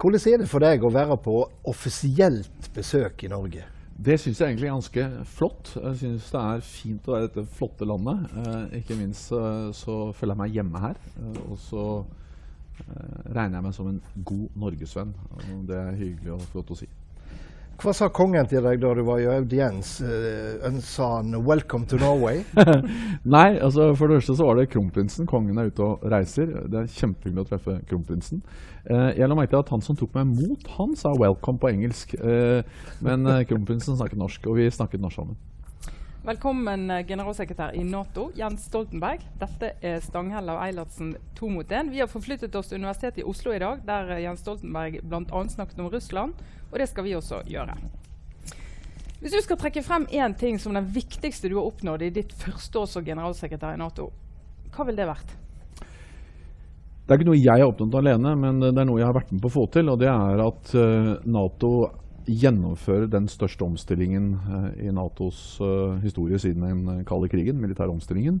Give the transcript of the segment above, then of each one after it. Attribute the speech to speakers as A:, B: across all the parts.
A: Hvordan er det for deg å være på offisielt besøk i Norge?
B: Det syns jeg egentlig er ganske flott. Jeg syns det er fint å være i dette flotte landet. Eh, ikke minst eh, så føler jeg meg hjemme her. Eh, og så eh, regner jeg meg som en god norgesvenn. Det er hyggelig og flott å si.
A: Hva sa kongen til deg da du var i audiens? Uh, sa han 'welcome to Norway'?
B: Nei, altså for det første så var det kronprinsen. Kongen er ute og reiser. Det er kjempehyggelig å treffe kronprinsen. Uh, jeg la merke til at han som tok meg imot, han sa 'welcome' på engelsk. Uh, men kronprinsen snakket norsk, og vi snakket norsk sammen.
C: Velkommen, generalsekretær i Nato, Jens Stoltenberg. Dette er Stanghelle og Eilertsen to mot én. Vi har forflyttet oss til Universitetet i Oslo i dag, der Jens Stoltenberg bl.a. snakket om Russland og det skal vi også gjøre. Hvis du skal trekke frem én ting som den viktigste du har oppnådd i ditt første år som generalsekretær i Nato, hva ville det vært?
B: Det er ikke noe jeg har oppnådd alene, men det er noe jeg har vært med på å få til. Og det er at uh, Nato gjennomfører den største omstillingen uh, i Natos uh, historie siden den kalde krigen, militære omstillingen.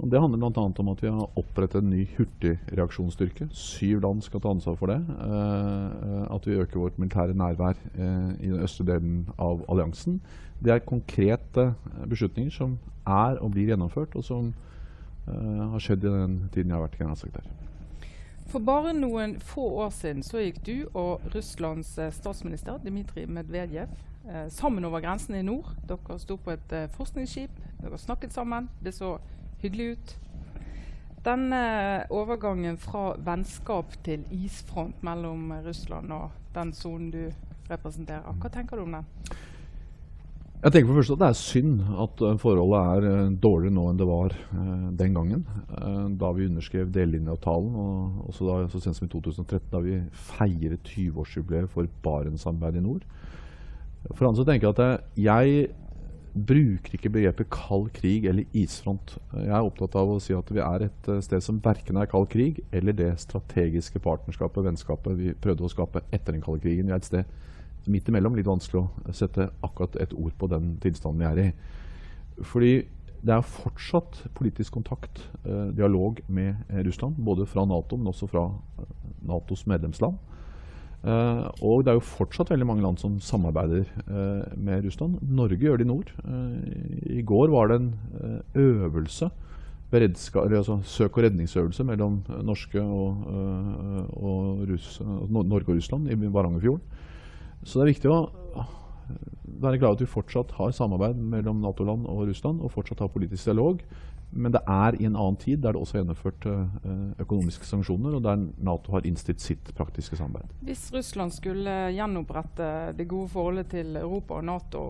B: Og det handler bl.a. om at vi har opprettet en ny hurtigreaksjonsstyrke. Syv land skal ta ansvar for det. Eh, at vi øker vårt militære nærvær eh, i den østre delen av alliansen. Det er konkrete beslutninger som er og blir gjennomført, og som eh, har skjedd i den tiden jeg har vært generalsekretær.
C: For bare noen få år siden så gikk du og Russlands statsminister Dmitrij Medvedev sammen over grensen i nord. Dere sto på et forskningsskip, dere snakket sammen. Det så hyggelig ut. Denne overgangen fra vennskap til isfront mellom Russland og den sonen du representerer, hva tenker du om den?
B: Jeg tenker for først at Det er synd at eh, forholdet er dårlig dårligere nå enn det var uh, den gangen. Da vi underskrev delelinjeavtalen, og også da, så sent som i 2013, da vi feiret 20-årsjubileet for Barentssamarbeidet i nord. For andre så tenker jeg at jeg bruker ikke begrepet kald krig eller isfront. Jeg er opptatt av å si at vi er et eh, sted som verken er kald krig eller det strategiske partnerskapet, og vennskapet, vi prøvde å skape etter den kalde krigen. Vi er et sted midt imellom. Litt vanskelig å sette akkurat et ord på den tilstanden vi er i. Fordi det er fortsatt politisk kontakt, eh, dialog med Russland. Både fra Nato, men også fra eh, Natos medlemsland. Eh, og det er jo fortsatt veldig mange land som samarbeider eh, med Russland. Norge gjør det i nord. Uh, I går var det en øvelse, altså søk- og redningsøvelse mellom norske og, og Norge og Russland i Varangerfjorden. Så det er viktig å være glad at vi fortsatt har samarbeid mellom Nato-land og Russland, og fortsatt har politisk dialog. Men det er i en annen tid der det også er gjennomført eh, økonomiske sanksjoner, og der Nato har innstilt sitt praktiske samarbeid.
C: Hvis Russland skulle gjenopprette det gode forholdet til Europa og Nato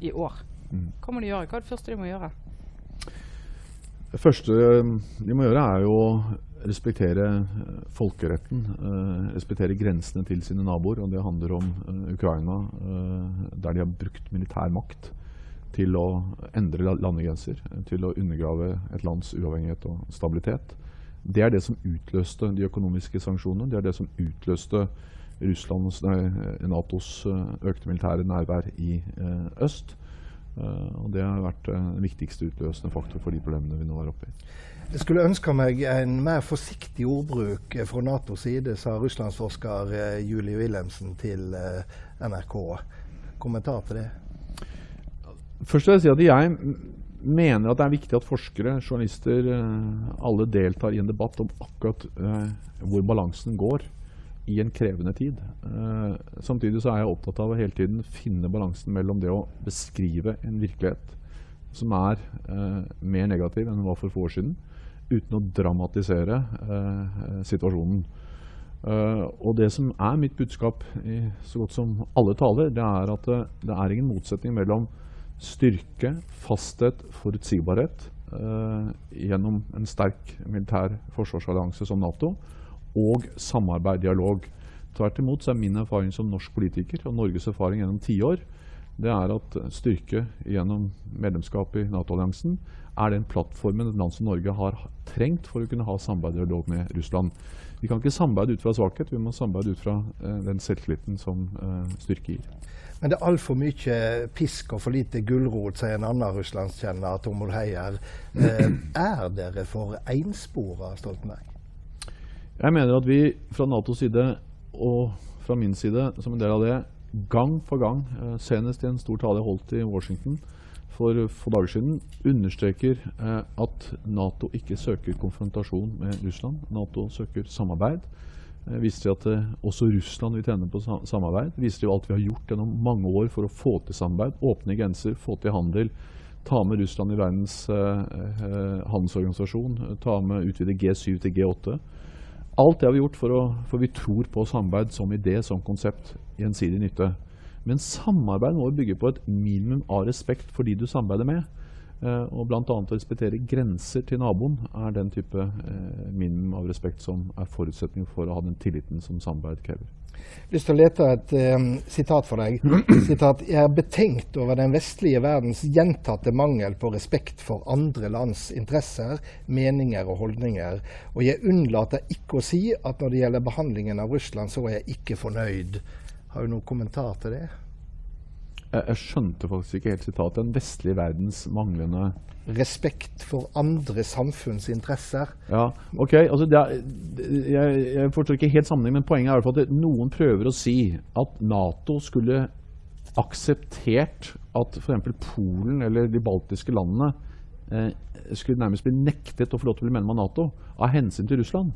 C: i år, mm. hva må de gjøre? Hva er det første de må gjøre?
B: Det første de må gjøre, er jo respektere eh, folkeretten. Uh, respektere grensene til sine naboer. Og det handler om uh, Ukraina, uh, der de har brukt militær makt til å endre landegrenser, til å undergrave et lands uavhengighet og stabilitet. Det er det som utløste de økonomiske sanksjonene. Det er det som utløste Russlands, nei, Natos eh, økte militære nærvær i eh, øst. Uh, og Det har vært den viktigste utløsende faktor for de problemene vi nå er oppe i.
A: Jeg skulle ønske meg en mer forsiktig ordbruk fra Natos side, sa russlandsforsker uh, Julie Wilhelmsen til NRK. Kommentar til det?
B: Først vil jeg si at jeg mener at det er viktig at forskere, journalister, eh, alle deltar i en debatt om akkurat hvor balansen går i en krevende tid. Samtidig så er jeg opptatt av å hele tiden finne balansen mellom det å beskrive en virkelighet som er mer negativ enn den var for få år siden, uten å dramatisere situasjonen. og det som er mitt budskap i så godt som alle taler, det er at det er ingen motsetning mellom styrke, fasthet, forutsigbarhet eh, gjennom en sterk militær forsvarsallianse som Nato, og samarbeid, dialog. Tvert imot så er min erfaring som norsk politiker og Norges erfaring gjennom tiår det er at styrke gjennom medlemskap i Nato-alliansen er den plattformen et land som Norge har trengt for å kunne ha samarbeid og dialog med Russland. Vi kan ikke samarbeide ut fra svakhet, vi må samarbeide ut fra eh, den selvtilliten som eh, styrke gir.
A: Men det er altfor mye pisk og for lite gulrot, sier en annen russlandskjenner, Tormod Heier. Eh, er dere for enspora, Stoltenberg?
B: Jeg mener at vi fra Natos side og fra min side som en del av det gang for gang, eh, senest i en stor tale jeg holdt i Washington for få dager siden, understreker eh, at Nato ikke søker konfrontasjon med Russland. Nato søker samarbeid. Eh, viser at eh, også Russland vil tjene på sa samarbeid. Viser alt vi har gjort gjennom mange år for å få til samarbeid. Åpne grenser, få til handel. Ta med Russland i Verdens eh, eh, handelsorganisasjon. Ta med utvide G7 til G8. Alt det har vi gjort for, å, for vi tror på samarbeid som idé, som konsept. Gjensidig nytte. Men samarbeid må bygge på et minimum av respekt for de du samarbeider med. Uh, og bl.a. å respektere grenser til naboen er den type uh, minimum av respekt som er forutsetning for å ha den tilliten som samarbeid krever.
A: Lyst til å lete et um, sitat for deg. Sitat, Jeg er betenkt over den vestlige verdens gjentatte mangel på respekt for andre lands interesser, meninger og holdninger. Og jeg unnlater ikke å si at når det gjelder behandlingen av Russland, så er jeg ikke fornøyd. Har du noen kommentar til det?
B: Jeg, jeg skjønte faktisk ikke helt sitatet. Den vestlige verdens manglende
A: Respekt for andre samfunns interesser.
B: Ja, ok. Altså er, jeg, jeg forstår ikke helt sammenheng, men poenget er i hvert fall at noen prøver å si at Nato skulle akseptert at f.eks. Polen eller de baltiske landene eh, skulle nærmest bli nektet å få lov til å bli medlem av Nato av hensyn til Russland.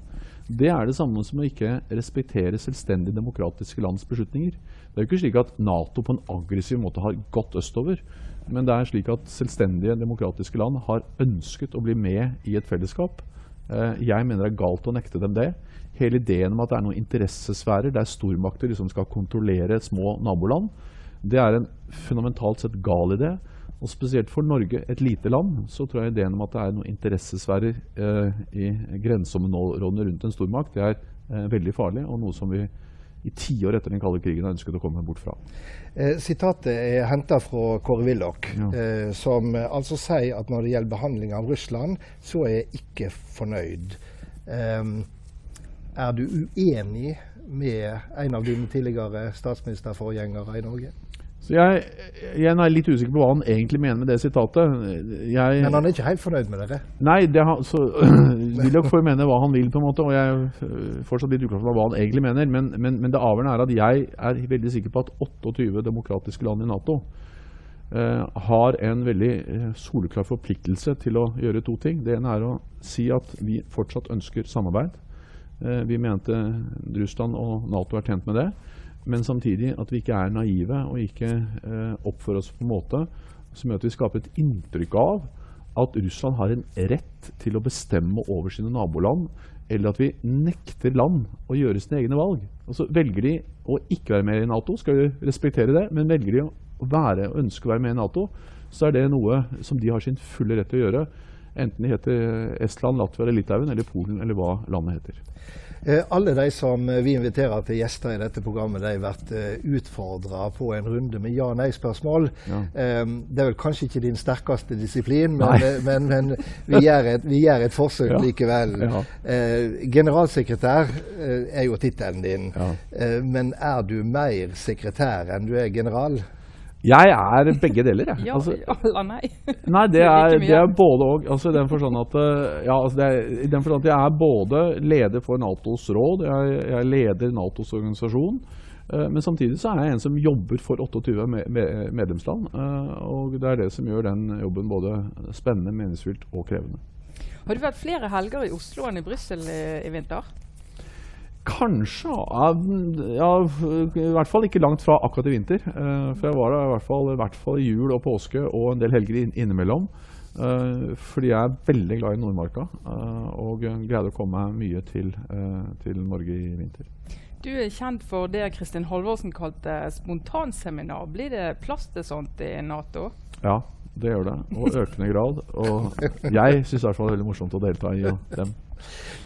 B: Det er det samme som å ikke respektere selvstendige demokratiske lands beslutninger. Det er jo ikke slik at Nato på en aggressiv måte har gått østover. Men det er slik at selvstendige demokratiske land har ønsket å bli med i et fellesskap. Eh, jeg mener det er galt å nekte dem det. Hele ideen om at det er noen interessesfærer der stormakter liksom skal kontrollere små naboland, det er en fundamentalt sett gal idé. Og spesielt for Norge, et lite land, så tror jeg ideen om at det er noen interessesfærer eh, i grenseområdene rundt en stormakt, det er eh, veldig farlig, og noe som vi i tiår etter den kalde krigen har ønsket å komme bort fra.
A: Eh, sitatet er henta fra Kåre Willoch,
B: Ja.
A: eh, som eh, altså sier at når det gjelder behandling av Russland, så er jeg ikke fornøyd. Ehm, er du uenig med en av dine tidligere statsministerforgjengere i Norge?
B: Så jeg, jeg er litt usikker på hva han egentlig mener med det sitatet. Jeg,
A: Men han er ikke helt fornøyd med dere?
B: Nei, det har, så Willoch får jo mene hva han vil, på en måte, og jeg er fortsatt litt uklar på hva han egentlig mener. Men, men, men det avgjørende er at jeg er veldig sikker på at 28 demokratiske land i Nato eh, har en veldig eh, soleklar forpliktelse til å gjøre to ting. Det ene er å si at vi fortsatt ønsker samarbeid. Eh, vi mente Russland og Nato er tjent med det. Men samtidig at vi ikke er naive og ikke eh, oppfører oss på en måte som gjør at vi skaper et inntrykk av at Russland har en rett til å bestemme over sine naboland, eller at vi nekter land å gjøre sine egne valg. Altså Velger de å ikke være med i Nato, skal vi respektere det, men velger de å være og ønske å være med i Nato, så er det noe som de har sin fulle rett til å gjøre. Enten de heter Estland, Latvia eller Litauen, eller Polen, eller hva landet heter.
A: Eh, alle de som eh, vi inviterer til gjester i dette programmet, de blir uh, utfordra på en runde med ja-nei-spørsmål.
B: Ja.
A: Eh, det er vel kanskje ikke din sterkeste disiplin, men, eh, men, men vi, gjør et, vi gjør et forsøk
B: Ja.
A: likevel.
B: Ja.
A: Eh, generalsekretær eh, er jo tittelen din. Eh, men er du mer sekretær enn du er general?
B: Jeg er begge deler, jeg.
C: Ja,
B: Altså,
C: ja eller nei.
B: Nei, det er, det er både og. Altså, I den forstand at, eh, ja, altså i den forstand at jeg er både leder for Natos råd, jeg, jeg leder Natos organisasjon. eh, men samtidig så er jeg en som jobber for 28 me me medlemsland. eh, og det er det som gjør den jobben både spennende, meningsfylt og krevende.
C: Har du vært flere helger i Oslo enn i Brussel i, i vinter?
B: Kanskje. Ja, ja, I hvert fall ikke langt fra akkurat i vinter. Eh, for jeg var der i hvert fall, i hvert fall jul og påske og en del helger inn- innimellom. Eh, fordi jeg er veldig glad i Nordmarka eh, og greide å komme meg mye til, til Norge i vinter.
C: Du er kjent for det Kristin Halvorsen kalte spontanseminar. Blir det plass til sånt i Nato?
B: Ja, det gjør det. Og økende grad. Og jeg syns det er veldig morsomt å delta i dem.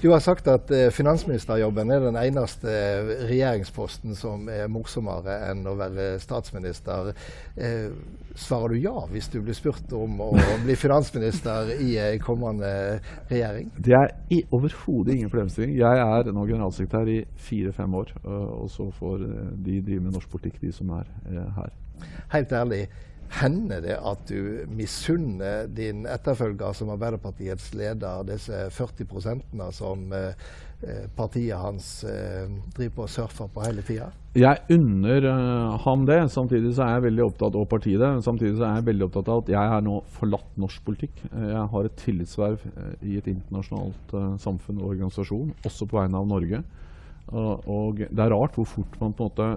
A: Du har sagt at eh, finansministerjobben er den eneste eh, regjeringsposten som er morsommere enn å være statsminister. Eh, svarer du ja hvis du blir spurt om å bli finansminister i en kommende regjering?
B: Det er overhodet ingen problemstilling. Jeg er nå generalsekretær i fire-fem år. Og så får øh, de drive med norsk politikk, de som er øh, her.
A: Helt ærlig, Hender det at du misunner din etterfølger som Arbeiderpartiets leder disse 40 som eh, eh, partiet hans eh, driver på og surfer på hele tida?
B: Jeg unner ham det. Samtidig så er jeg veldig opptatt og partiet det. Samtidig så er jeg veldig opptatt av at jeg har nå forlatt norsk politikk. Jeg har et tillitsverv i et internasjonalt samfunn og organisasjon, også på vegne av Norge. Og det er rart hvor fort man på en måte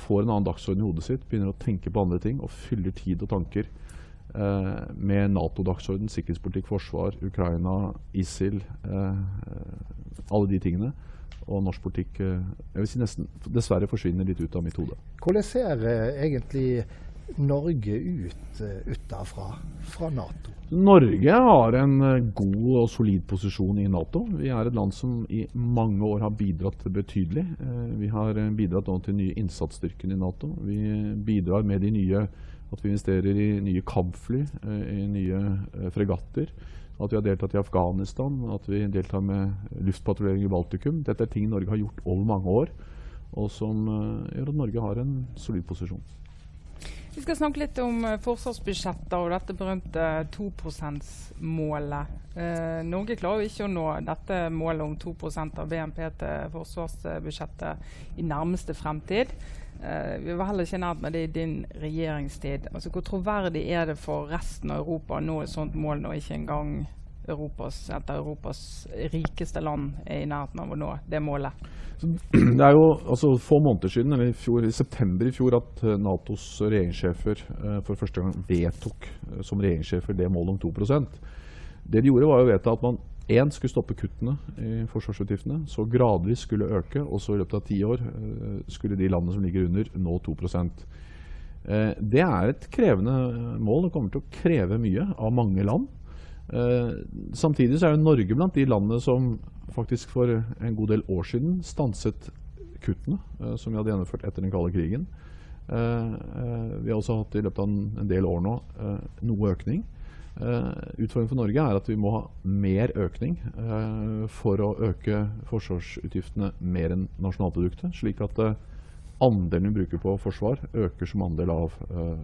B: får en annen dagsorden i hodet sitt, begynner å tenke på andre ting og fyller tid og tanker eh, med Nato-dagsorden, sikkerhetspolitikk, forsvar, Ukraina, ISIL, eh, alle de tingene. Og norsk politikk eh, jeg vil si nesten dessverre forsvinner litt ut av mitt hode.
A: Hvordan ser eh, egentlig Norge ut uh, utafra, fra Nato?
B: Norge har en uh, god og solid posisjon i Nato. Vi er et land som i mange år har bidratt betydelig. Uh, vi har bidratt til nye innsatsstyrken i Nato. Vi bidrar med de nye at vi investerer i nye kampfly, i nye fregatter. At vi har deltatt i Afghanistan, at vi deltar med luftpatruljering i Baltikum. Dette er ting Norge har gjort over mange år, og som gjør at Norge har en solid posisjon.
C: Vi skal snakke litt om uh, forsvarsbudsjettet og dette berømte 2 %-målet. Eh, Norge klarer jo ikke å nå dette målet om 2% av BNP til forsvarsbudsjettet i nærmeste fremtid. Eh, vi var heller ikke nært med det i din regjeringstid. Altså, hvor troverdig er det for resten av Europa å nå et sånt mål når ikke engang Europas, et av Europas rikeste land er i nærheten av å nå det målet?
B: Det er jo altså, få måneder siden, eller i, fjor, i september i fjor, at uh, Natos regjeringssjefer eh, for første gang vedtok eh, som regjeringssjefer det målet om 2% Det de gjorde, var å vedta at man én skulle stoppe kuttene i forsvarsutgiftene, så gradvis skulle øke, og så i løpet av ti år skulle de landene som ligger under, nå 2% Det er et krevende mål. Det kommer til å kreve mye av mange land. Samtidig så er jo Norge blant de landene som faktisk for en god del år siden stanset kuttene uh, som vi hadde gjennomført etter den kalde krigen. Uh, vi har også hatt i løpet av en del år nå noe økning. utfordringen for Norge er at vi må ha mer økning for å øke forsvarsutgiftene mer enn nasjonalproduktet, slik at andelen vi bruker på forsvar, øker som andel av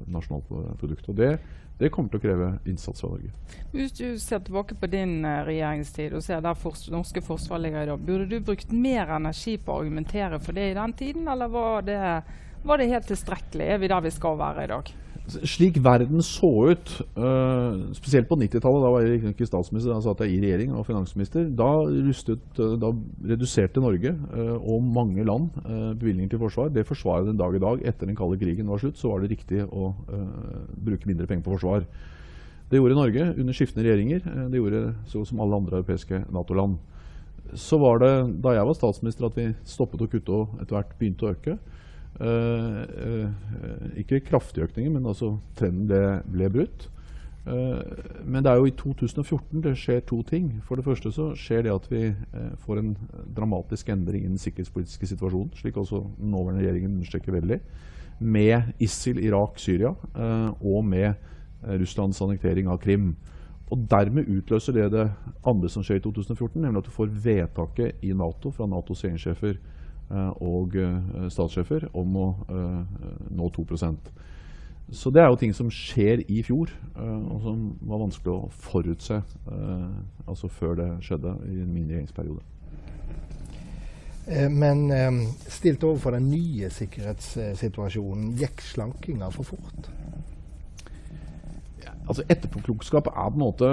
B: nasjonalproduktet. Og det det kommer til å kreve innsats fra Norge.
C: Hvis du ser tilbake på din uh, regjeringstid og ser der for, norske forsvar ligger i dag, burde du brukt mer energi på å argumentere for det i den tiden, eller var det, var det helt tilstrekkelig? Er vi der vi skal være i dag?
B: Slik verden så ut, uh, spesielt på 90-tallet, da var jeg ikke statsminister, da satt jeg i regjering og finansminister, da, rustet, uh, da reduserte Norge uh, og mange land bevilgninger til forsvar. Det forsvaret den dag i dag. Etter den kalde krigen var slutt, så var det riktig å bruke mindre penger på forsvar. Det gjorde Norge under skiftende regjeringer. Det gjorde så som alle andre europeiske Nato-land. Så var det da jeg var statsminister at vi stoppet å kutte og etter hvert begynte å øke. Uh, uh, ikke kraftige økninger, men altså trenden ble, ble brutt. Men det er jo i 2014 det skjer to ting. For det første så skjer det at vi får en dramatisk endring i den sikkerhetspolitiske situasjonen, slik også den nåværende regjeringen understreker veldig, med ISIL, Irak, Syria og med Russlands annektering av Krim. Og Dermed utløser det det andre som skjer i 2014, nemlig at du får vedtaket i Nato fra Natos regjeringssjefer Eh, og eh, statssjefer om å eh, nå 2 Så det er jo ting som skjer i fjor, og som var vanskelig å forutse altså før det skjedde i min regjeringsperiode.
A: Men stilt overfor den nye sikkerhetssituasjonen, gikk slankinga for fort?
B: Altså Etterpåklokskap er på en måte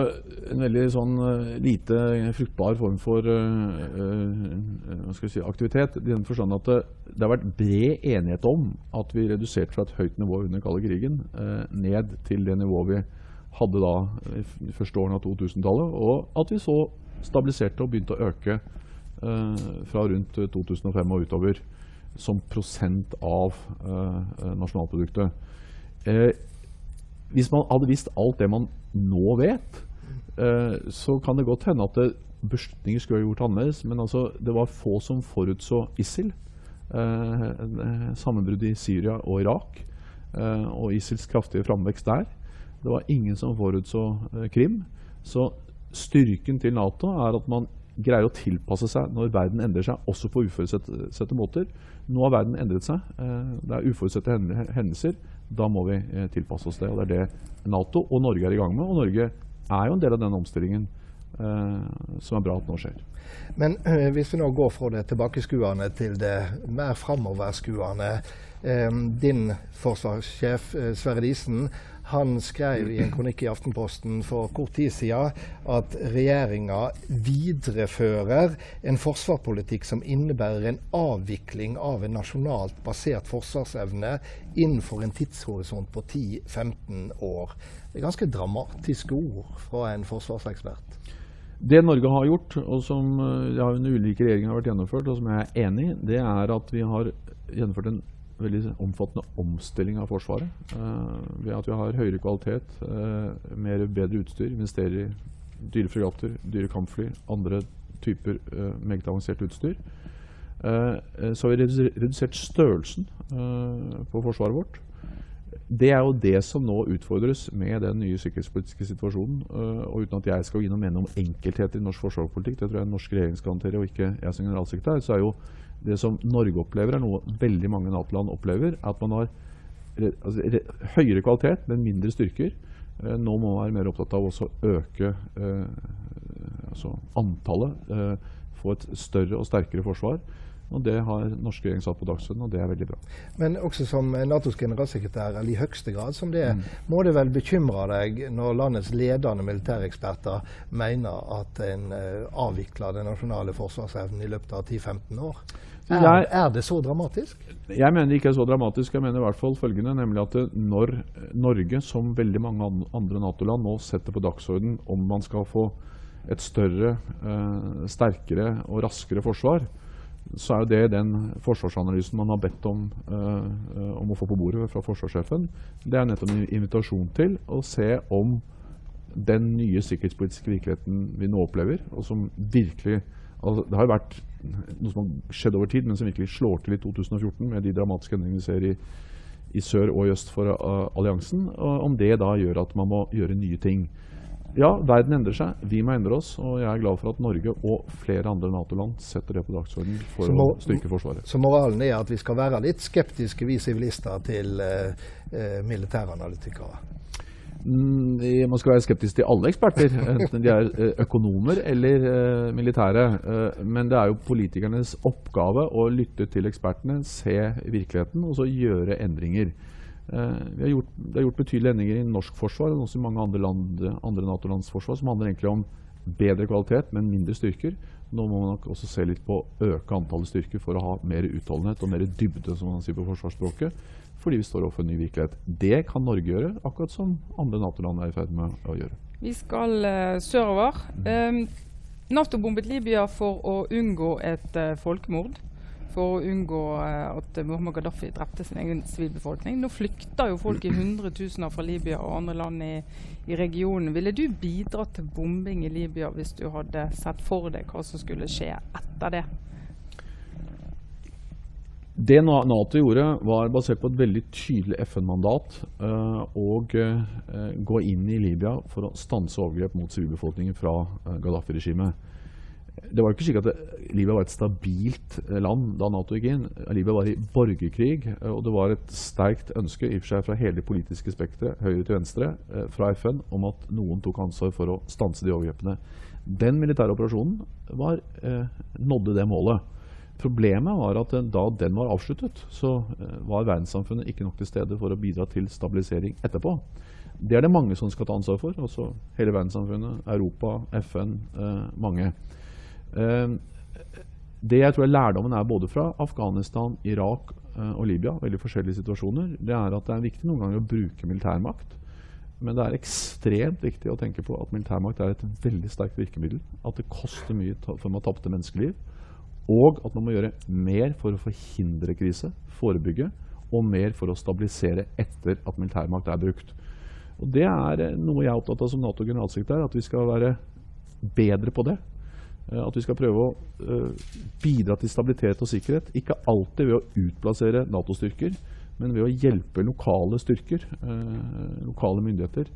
B: en veldig sånn uh, lite fruktbar form for uh, uh, si, aktivitet. I den forstand at det, det, har vært bred enighet om at vi reduserte fra et høyt nivå under kalde krigen ned til det nivået vi hadde da i første årene av 2000-tallet, og at vi så stabiliserte og begynte å øke fra rundt 2005 og utover som prosent av nasjonalproduktet. Hvis man hadde visst alt det man nå vet, eh, så kan det godt hende at det, beslutninger skulle ha gjort annerledes. Men altså, det var få som forutså ISIL. Eh, eh Sammenbruddet i Syria og Irak og ISILs kraftige framvekst der. Det var ingen som forutså Krim. Så styrken til Nato er at man greier å tilpasse seg når verden endrer seg, også på uforutsette måter. Nå har verden endret seg. Det er uforutsette hendelser. Da må vi eh, tilpasse oss det. og Det er det Nato og Norge er i gang med. Og Norge er jo en del av den omstillingen eh, som er bra at nå skjer.
A: Men øh, hvis vi nå går fra det tilbakeskuende til det mer framoverskuende. Øh, din forsvarssjef øh, Sverre Disen han skrev i en kronikk i Aftenposten for kort tid siden at regjeringa viderefører en forsvarspolitikk som innebærer en avvikling av en nasjonalt basert forsvarsevne innenfor en tidshorisont på 10-15 år. Det er ganske dramatiske ord fra en forsvarsekspert.
B: Det Norge har gjort, og som eh, ja, under ulike regjeringer har vært gjennomført, og som jeg er enig i, det er at vi har gjennomført en veldig omfattende omstilling av Forsvaret. Uh, ved at vi har høyere kvalitet, uh, mer bedre utstyr, investerer i dyre fregatter, dyre kampfly, andre typer uh, meget avansert utstyr. så har vi redusert størrelsen på forsvaret vårt. Det er jo det som nå utfordres med den nye sikkerhetspolitiske situasjonen. og Uten at jeg skal gi noe mening om enkeltheter i norsk forsvarspolitikk, det tror jeg norsk regjering skal håndtere, og ikke jeg som generalsekretær, så er jo det som Norge opplever, er noe veldig mange Nato-land opplever. At man har altså, høyere kvalitet, men mindre styrker. Eh, nå må man være mer opptatt av å øke eh, altså antallet. Eh, få et større og sterkere forsvar. Og Det har norske regjering satt på dagsordenen, og det er veldig bra.
A: Men også som Natos generalsekretær, eller i høyeste grad som det, mm. må det vel bekymre deg når landets ledende militæreksperter mener at en uh, avvikler den nasjonale forsvarsevnen i løpet av 10-15 år? Er, er, det så dramatisk?
B: Jeg mener det ikke er så dramatisk. Jeg mener i hvert fall følgende, nemlig at når Norge, som veldig mange andre Nato-land, nå setter på dagsorden om man skal få et større, eh, sterkere og raskere forsvar, så er jo det den forsvarsanalysen man har bedt om, eh, om å få på bordet fra forsvarssjefen. Det er nettopp en invitasjon til å se om den nye sikkerhetspolitiske virkeligheten vi nå opplever, og som virkelig altså, Det har vært noe som har skjedd over tid, men som virkelig slår til i 2014 med de dramatiske endringene vi ser i, i sør og i øst for uh, alliansen. Og om det da gjør at man må gjøre nye ting. Ja, verden endrer seg. Vi må endre oss. Og jeg er glad for at Norge og flere andre Nato-land setter det på dagsordenen for må, å styrke Forsvaret.
A: Så moralen er at vi skal være litt skeptiske, vi sivilister, til uh, uh, militæranalytikere?
B: Mm, man skal være skeptisk til alle eksperter, enten de er eh, økonomer eller uh, militære. Uh, men det er jo politikernes oppgave å lytte til ekspertene, se virkeligheten og så gjøre endringer. Vi har gjort, det er gjort betydelige endringer i norsk forsvar og også i mange andre, land, andre Nato-lands forsvar som handler egentlig om bedre kvalitet, men mindre styrker. Nå må man nok også se litt på å øke antallet styrker for å ha mer utholdenhet og mer dybde, som man sier på forsvarsspråket fordi vi står overfor en ny virkelighet. Det kan Norge gjøre, akkurat som andre Nato-land er i ferd med å gjøre.
C: Vi skal uh, sørover. Um, Nato bombet Libya for å unngå et uh, folkemord. For å unngå uh, at Muhammad Gaddafi drepte sin egen sivilbefolkning. Nå flykter jo folk i hundretusener fra Libya og andre land i, i regionen. Ville du bidratt til bombing i Libya hvis du hadde sett for deg hva som skulle skje etter det?
B: Det Nato gjorde, var basert på et veldig tydelig FN-mandat uh, uh, gå inn i Libya for å stanse overgrep mot sivilbefolkningen fra uh, Gaddafi-regimet. Det var ikke slik at Libya var et stabilt land da Nato gikk inn. Libya var i borgerkrig, og det var et sterkt ønske i og for seg fra hele det politiske spekteret, høyre til venstre, fra FN om at noen tok ansvar for å stanse de overgrepene. Den militære operasjonen var, nådde det målet. Problemet var at da den var avsluttet, så eh, var verdenssamfunnet ikke nok til stede for å bidra til stabilisering etterpå. Det er det mange som skal ta ansvar for. altså hele verdenssamfunnet, Europa, FN, eh, mange. Eh, det jeg tror er lærdommen er både fra Afghanistan, Irak eh, og Libya, veldig forskjellige situasjoner, det er at det er viktig noen ganger å bruke militærmakt. Men det er ekstremt viktig å tenke på at militærmakt er et veldig sterkt virkemiddel. At det koster mye i form av tapte menneskeliv. Og at man må gjøre mer for å forhindre krise, forebygge, og mer for å stabilisere etter at militærmakt er brukt. Og Det er eh, noe jeg er opptatt av som Nato-generalsekretær, at vi skal være bedre på det. Eh, at vi skal prøve å uh, bidra til stabilitet og sikkerhet. Ikke alltid ved å utplassere Nato-styrker, men ved å hjelpe lokale styrker, lokale myndigheter,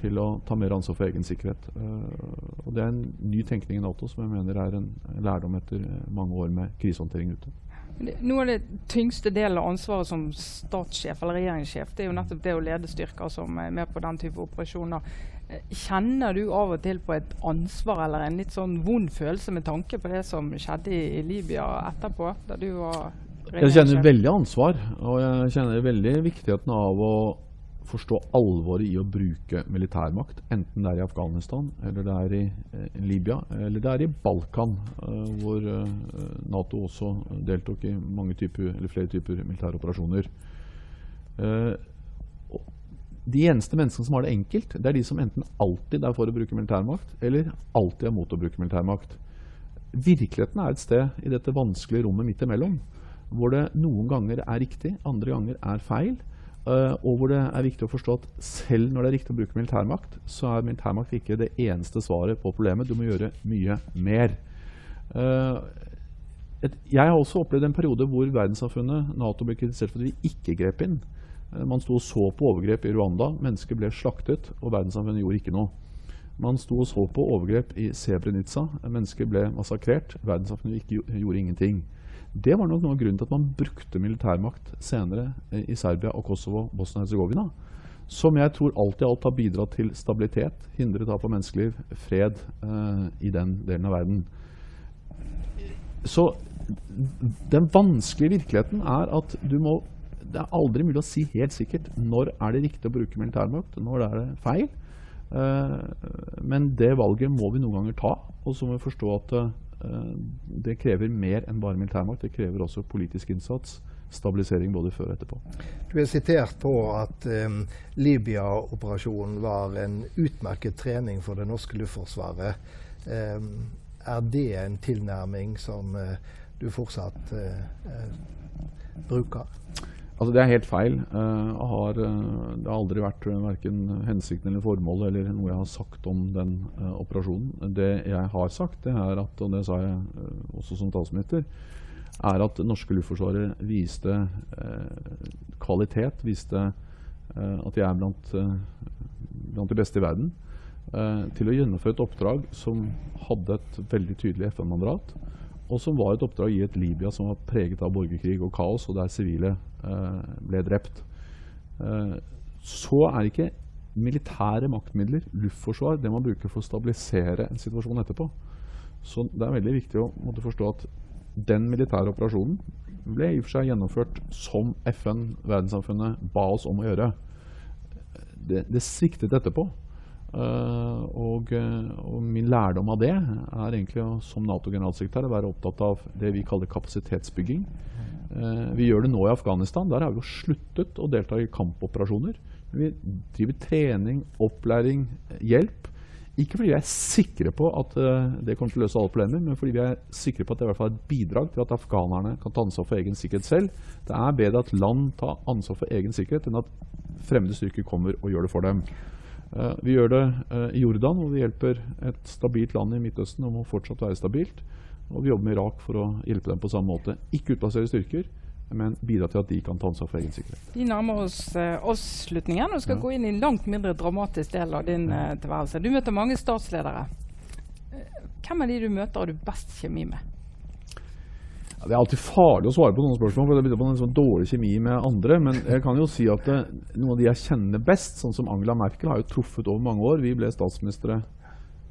B: til å ta mer ansvar for egen sikkerhet. Uh, og Det er en ny tenkning i Nato som jeg mener er en lærdom etter mange år med krisehåndtering ute.
C: Noe av det tyngste delen av ansvaret som statssjef eller regjeringssjef, det er jo nettopp det å lede styrker som er med på den type operasjoner. Eh, kjenner du av og til på et ansvar eller en litt sånn vond følelse med tanke på det som skjedde i, i Libya etterpå? da du var
B: Jeg kjenner veldig ansvar, og jeg kjenner veldig viktigheten av å forstå alvoret i å bruke militærmakt, enten det er i Afghanistan, eller det er i eh, Libya, eller det er i Balkan, eh, hvor eh, Nato også deltok i typer, flere typer militære operasjoner. Eh, de eneste menneskene som har det enkelt, det er de som enten alltid er for å bruke militærmakt, eller alltid er mot å bruke militærmakt. Virkeligheten er et sted i dette vanskelige rommet midt imellom, hvor det noen ganger er riktig, andre ganger er feil. Uh, og hvor det er viktig å forstå at selv når det er riktig å bruke militærmakt, så er militærmakt ikke det eneste svaret på problemet. Du må gjøre mye mer. Et, jeg har også opplevd en periode hvor verdenssamfunnet, Nato, ble kritisert for at vi ikke grep inn. Uh, man sto og så på overgrep i Rwanda. Mennesker ble slaktet, og verdenssamfunnet gjorde ikke noe. Man sto og så på overgrep i Sebrenica. Mennesker ble massakrert. Verdenssamfunnet gjorde ingenting. Det var nok noe av grunnen til at man brukte militærmakt senere eh, i Serbia og Kosovo, Bosnia-Hercegovina. Som jeg tror alt i alt har bidratt til stabilitet, hindret tap av menneskeliv, fred eh, i den delen av verden. Så den vanskelige virkeligheten er at du må Det er aldri mulig å si helt sikkert når er det riktig å bruke militærmakt, når er det feil. Eh, men det valget må vi noen ganger ta, og så må vi forstå at Eh, det krever mer enn bare militærmakt. Det krever også politisk innsats, stabilisering både før og etterpå.
A: Du er sitert på at um, Libya-operasjonen var en utmerket trening for det norske luftforsvaret. Um, er det en tilnærming som uh, du fortsatt uh, bruker?
B: Altså Det er helt feil. Uh, har, uh, det har aldri vært uh, verken hensikten eller formålet eller noe jeg har sagt om den operasjonen. Det jeg har sagt, det er at, og det sa jeg også som statsminister, er at det norske luftforsvaret viste kvalitet, viste at de er blant, blant, de beste i verden, til å gjennomføre et oppdrag som hadde et veldig tydelig FN-mandat og som var et oppdrag i et Libya som var preget av borgerkrig og kaos, og der sivile eh, ble drept. Eh, så er ikke militære maktmidler, luftforsvar, det man bruker for å stabilisere en situasjon etterpå. Så det er veldig viktig å måtte forstå at den militære operasjonen ble i og for seg gjennomført som FN, verdenssamfunnet, ba oss om å gjøre. Det, det sviktet etterpå. Uh, og, uh, og, min lærdom av det er egentlig som Nato-generalsekretær å være opptatt av det vi kaller kapasitetsbygging. Uh, vi gjør det nå i Afghanistan. Der har vi jo sluttet å delta i kampoperasjoner. Vi driver trening, opplæring, hjelp. Ikke fordi vi er sikre på at det kommer til å løse alle problemer, men fordi vi er sikre på at det er i hvert fall et bidrag til at afghanerne kan ta ansvar for egen sikkerhet selv. Det er bedre at land tar ansvar for egen sikkerhet, enn at fremmede styrker kommer og gjør det for dem. Uh, vi gjør det uh, i Jordan, hvor vi hjelper et stabilt land i Midtøsten om å fortsatt være stabilt. Og vi jobber med Irak for å hjelpe dem på samme måte. Ikke utplassere styrker, men bidra til at de kan ta ansvar for egen sikkerhet.
C: Vi nærmer oss uh, avslutningen og skal ja. gå inn i en langt mindre dramatisk del av din eh, tilværelse. Du møter mange statsledere. Hvem er de du møter, har du best kjemi med?
B: Ja, det er alltid farlig å svare på sånne spørsmål, for det betyr på en sånn dårlig kjemi med andre. Men jeg kan jo si at det, eh, noen av de jeg kjenner best, sånn som Angela Merkel, har jo truffet over mange år. Vi ble statsministre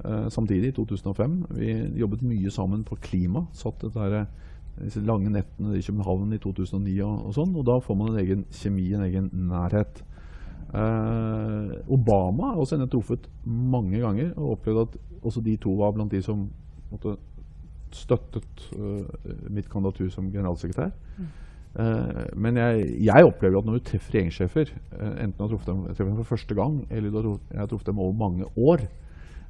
B: eh, samtidig, i 2005. Vi jobbet mye sammen på klima. Satt dette, eh, disse lange nettene i København i 2009 og, og, sånn. Og da får man en egen kjemi, en egen nærhet. Eh, Obama har også henne truffet mange ganger og opplevd at også de to var blant de som måtte støttet uh, mitt kandidatur som generalsekretær. Mm. Uh, men jeg, jeg, opplever at når du treffer regjeringssjefer, uh, enten du har truffet dem, dem, for første gang eller du har, truffet dem over mange år,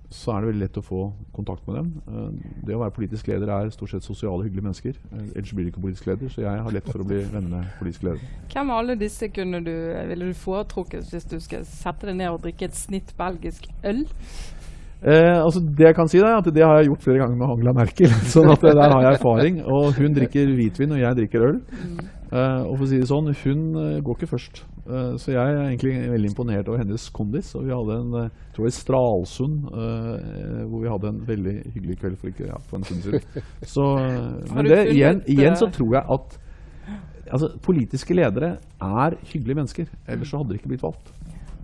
B: så er det veldig lett å få kontakt med dem. det å være politisk leder er stort sett sosiale, hyggelige mennesker. ellers blir du ikke politisk leder, så jeg har lett for å bli venner med politisk leder.
C: Hvem av alle disse du, ville du foretrukket hvis du skal sette deg ned og drikke et snitt belgisk øl?
B: Eh, altså det jeg kan si er at det har jeg gjort flere ganger med Angela Merkel. sånn at der har jeg erfaring. Og hun drikker hvitvin, og jeg drikker øl. Eh, og for å si det sånn, hun eh, går ikke først. Eh, så jeg er egentlig veldig imponert over hennes kondis. Og vi hadde en eh, jeg tror i Stralsund eh, hvor vi hadde en veldig hyggelig kveld for, ikke, ja, for en stund siden. Så, eh, men det, igjen, igjen så
C: eh,
B: tror jeg at altså, politiske ledere er hyggelige mennesker. Ellers så hadde de ikke blitt valgt.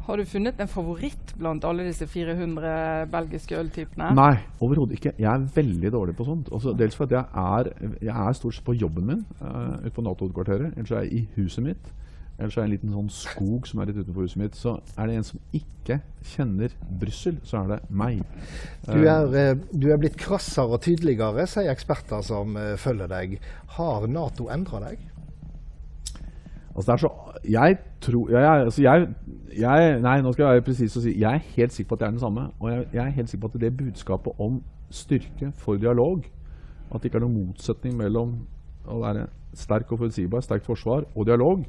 C: Har du funnet en favoritt blant alle disse 400 belgiske øltypene?
B: Nei, overhodet ikke. Jeg er veldig dårlig på sånt. Altså, dels fordi jeg er, jeg er stort sett på jobben min uh, ute på Nato-hovedkvarteret. Ellers er jeg i huset mitt. Ellers er jeg en liten sånn skog som er litt utenfor huset mitt. Så er det en som ikke kjenner Brussel, så er det meg.
A: Du er, eh, du er blitt krassere og tydeligere, sier eksperter som eh, følger deg. Har Nato endra deg?
B: Altså det er så, jeg tror jeg, altså jeg, jeg, Nei, nå skal jeg være presis og si jeg er helt sikker på at det er den samme. Og jeg, jeg er helt sikker på at det budskapet om styrke for dialog, at det ikke er noen motsetning mellom å være sterk og forutsigbar, sterkt forsvar og dialog,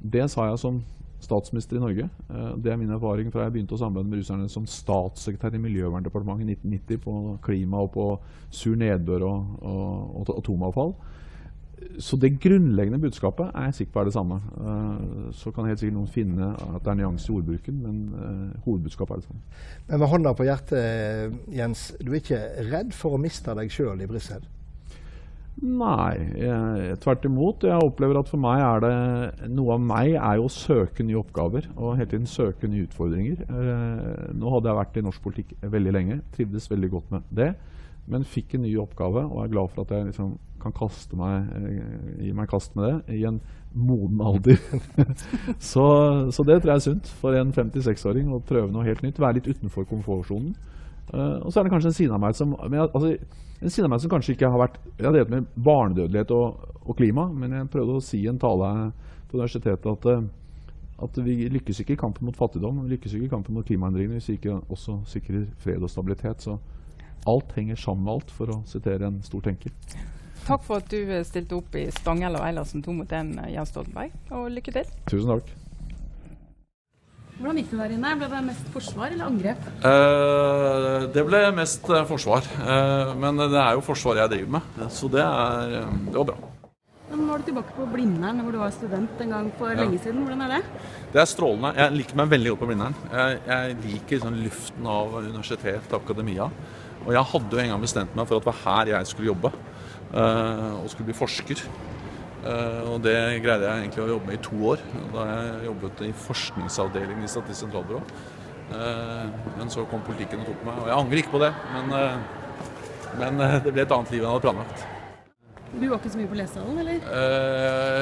B: det sa jeg som statsminister i Norge. Eh, Det er min erfaring fra jeg begynte å samarbeide med russerne som statssekretær i Miljøverndepartementet i 1990 på klima og på sur nedbør og, og, og atomavfall. Så det grunnleggende budskapet er jeg sikker på er det samme. Uh, så kan helt sikkert noen finne at det er nyanser i ordbruken, men uh, hovedbudskapet er det samme.
A: Men med hånda på hjertet, Jens, du er ikke redd for å miste deg sjøl i Brussel?
B: Nei, jeg, tvert imot. Jeg opplever at for meg er det Noe av meg er jo å søke nye oppgaver og hele tiden søke nye utfordringer. Uh, nå hadde jeg vært i norsk politikk veldig lenge, trivdes veldig godt med det. Men fikk en ny oppgave og er glad for at jeg liksom kan kaste meg, eh, gi meg kast med det i en moden alder. så, så det tror jeg er sunt for en 56-åring å prøve noe helt nytt. Være litt utenfor komfortsonen. Uh, og så er det kanskje en side av meg som men altså, en side av meg som kanskje ikke har vært Jeg har drevet med barnedødelighet og, og klima, men jeg prøvde å si i en tale på universitetet at, eh, at vi lykkes ikke i kampen mot fattigdom, vi lykkes ikke i kampen mot klimaendringene hvis vi ikke også sikrer fred og stabilitet. Så alt henger sammen med alt, for å sitere en stor tenker.
C: Takk for at du eh, stilte opp i Stangel og Eilertsen 2 mot 1, Jens Stoltenberg. Og lykke til.
B: Tusen takk.
D: Hvordan gikk det der inne? Ble det mest forsvar eller angrep?
E: Eh, det ble mest eh, forsvar. Eh, men det er jo forsvar jeg driver med, så det, er, eh, det var bra.
D: Men Nå er du tilbake på Blindern, hvor du var student en gang for lenge siden. Hvordan er det?
E: Det er strålende. Jeg liker meg veldig godt på Blindern. Jeg, jeg liker sånn luften av universitet, og akademia. Og jeg hadde jo en gang bestemt meg for at det var her jeg skulle jobbe, eh, og skulle bli forsker. Eh, og det greide jeg egentlig å jobbe med i to år. Da jeg jobbet i forskningsavdelingen i Statistisk sentralbyrå. Eh, men så kom politikken og tok meg. Og jeg angrer ikke på det, men, men det ble et annet liv enn jeg hadde planlagt.
D: Du var ikke så mye på lesesalen, eller?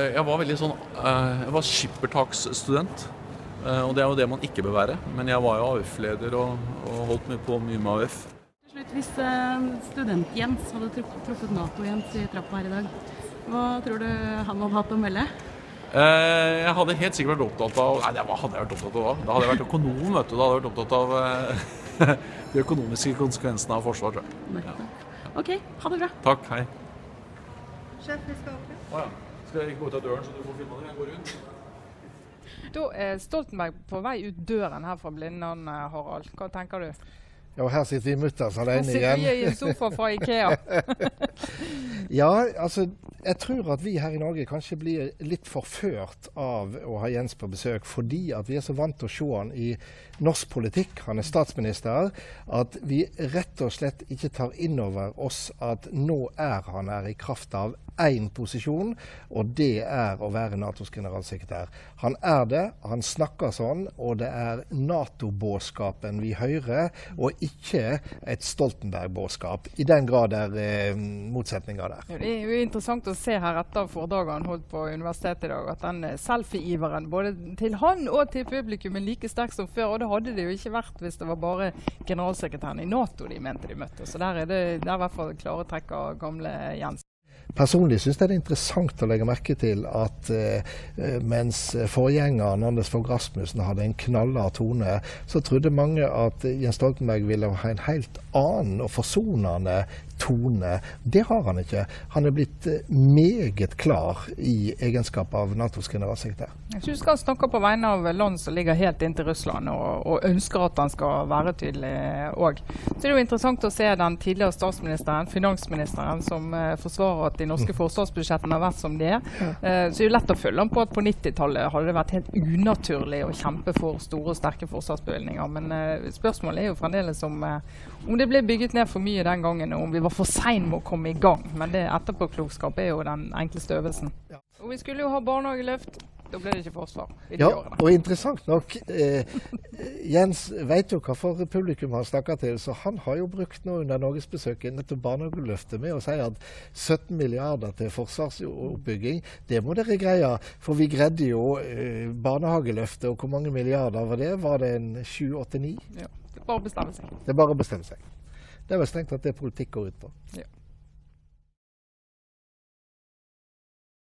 E: Jeg var veldig sånn Jeg var skippertaksstudent. Og det er jo det man ikke bør være. Men jeg var jo AUF-leder og, og holdt mye på mye med AUF.
D: Hvis eh, student-Jens hadde truff- truffet Nato-Jens i trappa her i dag, hva tror du han hadde hatt å melde?
E: Eh, jeg hadde helt sikkert vært opptatt av Nei, det- hva hadde jeg vært opptatt av da? Da hadde jeg vært økonom, vet du. Da hadde jeg vært opptatt av eh, de økonomiske konsekvensene av forsvar, tror jeg.
D: Ja. OK, ha det bra.
E: Takk, hei.
F: Sjef, vi skal åpne.
E: Å ja. Skal jeg ikke gå ut av døren, så du får filma det? Jeg går rundt.
C: Da er Stoltenberg på vei ut døren her fra Blindern, Harald. Hva tenker du?
A: Ja, og her sitter vi mutters alene igjen.
C: Her sitter vi i en sofa fra Ikea.
A: Ja, altså, jeg tror at vi her i Norge kanskje blir litt forført av å ha Jens på besøk, fordi at vi er så vant til å se han i norsk politikk, han er statsminister, at vi rett og slett ikke tar inn over oss at nå er han her i kraft av én posisjon, og det er å være Natos generalsekretær. Han er det, han snakker sånn, og det er Nato-båskapen vi hører, og ikke et Stoltenberg-båskap. I den grad er eh, motsetninger der.
C: Ja, Det er jo interessant å se her etter foredraget han holdt på universitetet i dag, at den selfie-iveren både til han og til publikum er like sterk som før. Og det hadde det jo ikke vært hvis det var bare generalsekretæren i Nato de mente de møtte. Så der er det, det er i hvert fall klare trekk av gamle Jens.
A: Personlig syns jeg det er interessant å legge merke til at eh, mens forgjengeren Anders Fogh Rasmussen hadde en knallhard tone, så trodde mange at Jens Stoltenberg ville ha en helt annen og forsonende tone. Det har han ikke. Han er blitt eh, meget klar i egenskap av Natos generalsekretær.
C: Jeg syns du skal snakke på vegne av land som ligger helt inntil Russland, og, og ønsker at han skal være tydelig òg. Så det er jo interessant å se den tidligere statsministeren, finansministeren, som eh, forsvarer at de norske forsvarsbudsjettene har vært som de er. Eh, så det er jo lett å følge ham på at på 90-tallet hadde det vært helt unaturlig å kjempe for store og sterke forsvarsbevilgninger. Men eh, spørsmålet er jo fremdeles om, eh, om det ble bygget ned for mye den gangen, og om vi var for sein med å komme i gang. Men det etterpåklokskap er jo den enkleste øvelsen. Og vi skulle jo ha barnehageløft. Da ble det ikke forsvar i de
A: Ja,
C: årene.
A: og interessant nok, eh, Jens vet jo hvorfor publikum han snakker til, så han har jo brukt nå under norgesbesøket nettopp barnehageløftet med å si at 17 milliarder til forsvarsoppbygging, det må dere greie. For vi greide jo eh, barnehageløftet, og hvor mange milliarder var det? Var det en 7-8-9?
C: Ja. Det er bare å bestemme seg.
A: Det er bare å bestemme seg. Det er vel strengt tatt det politikk går ut på.
C: Ja.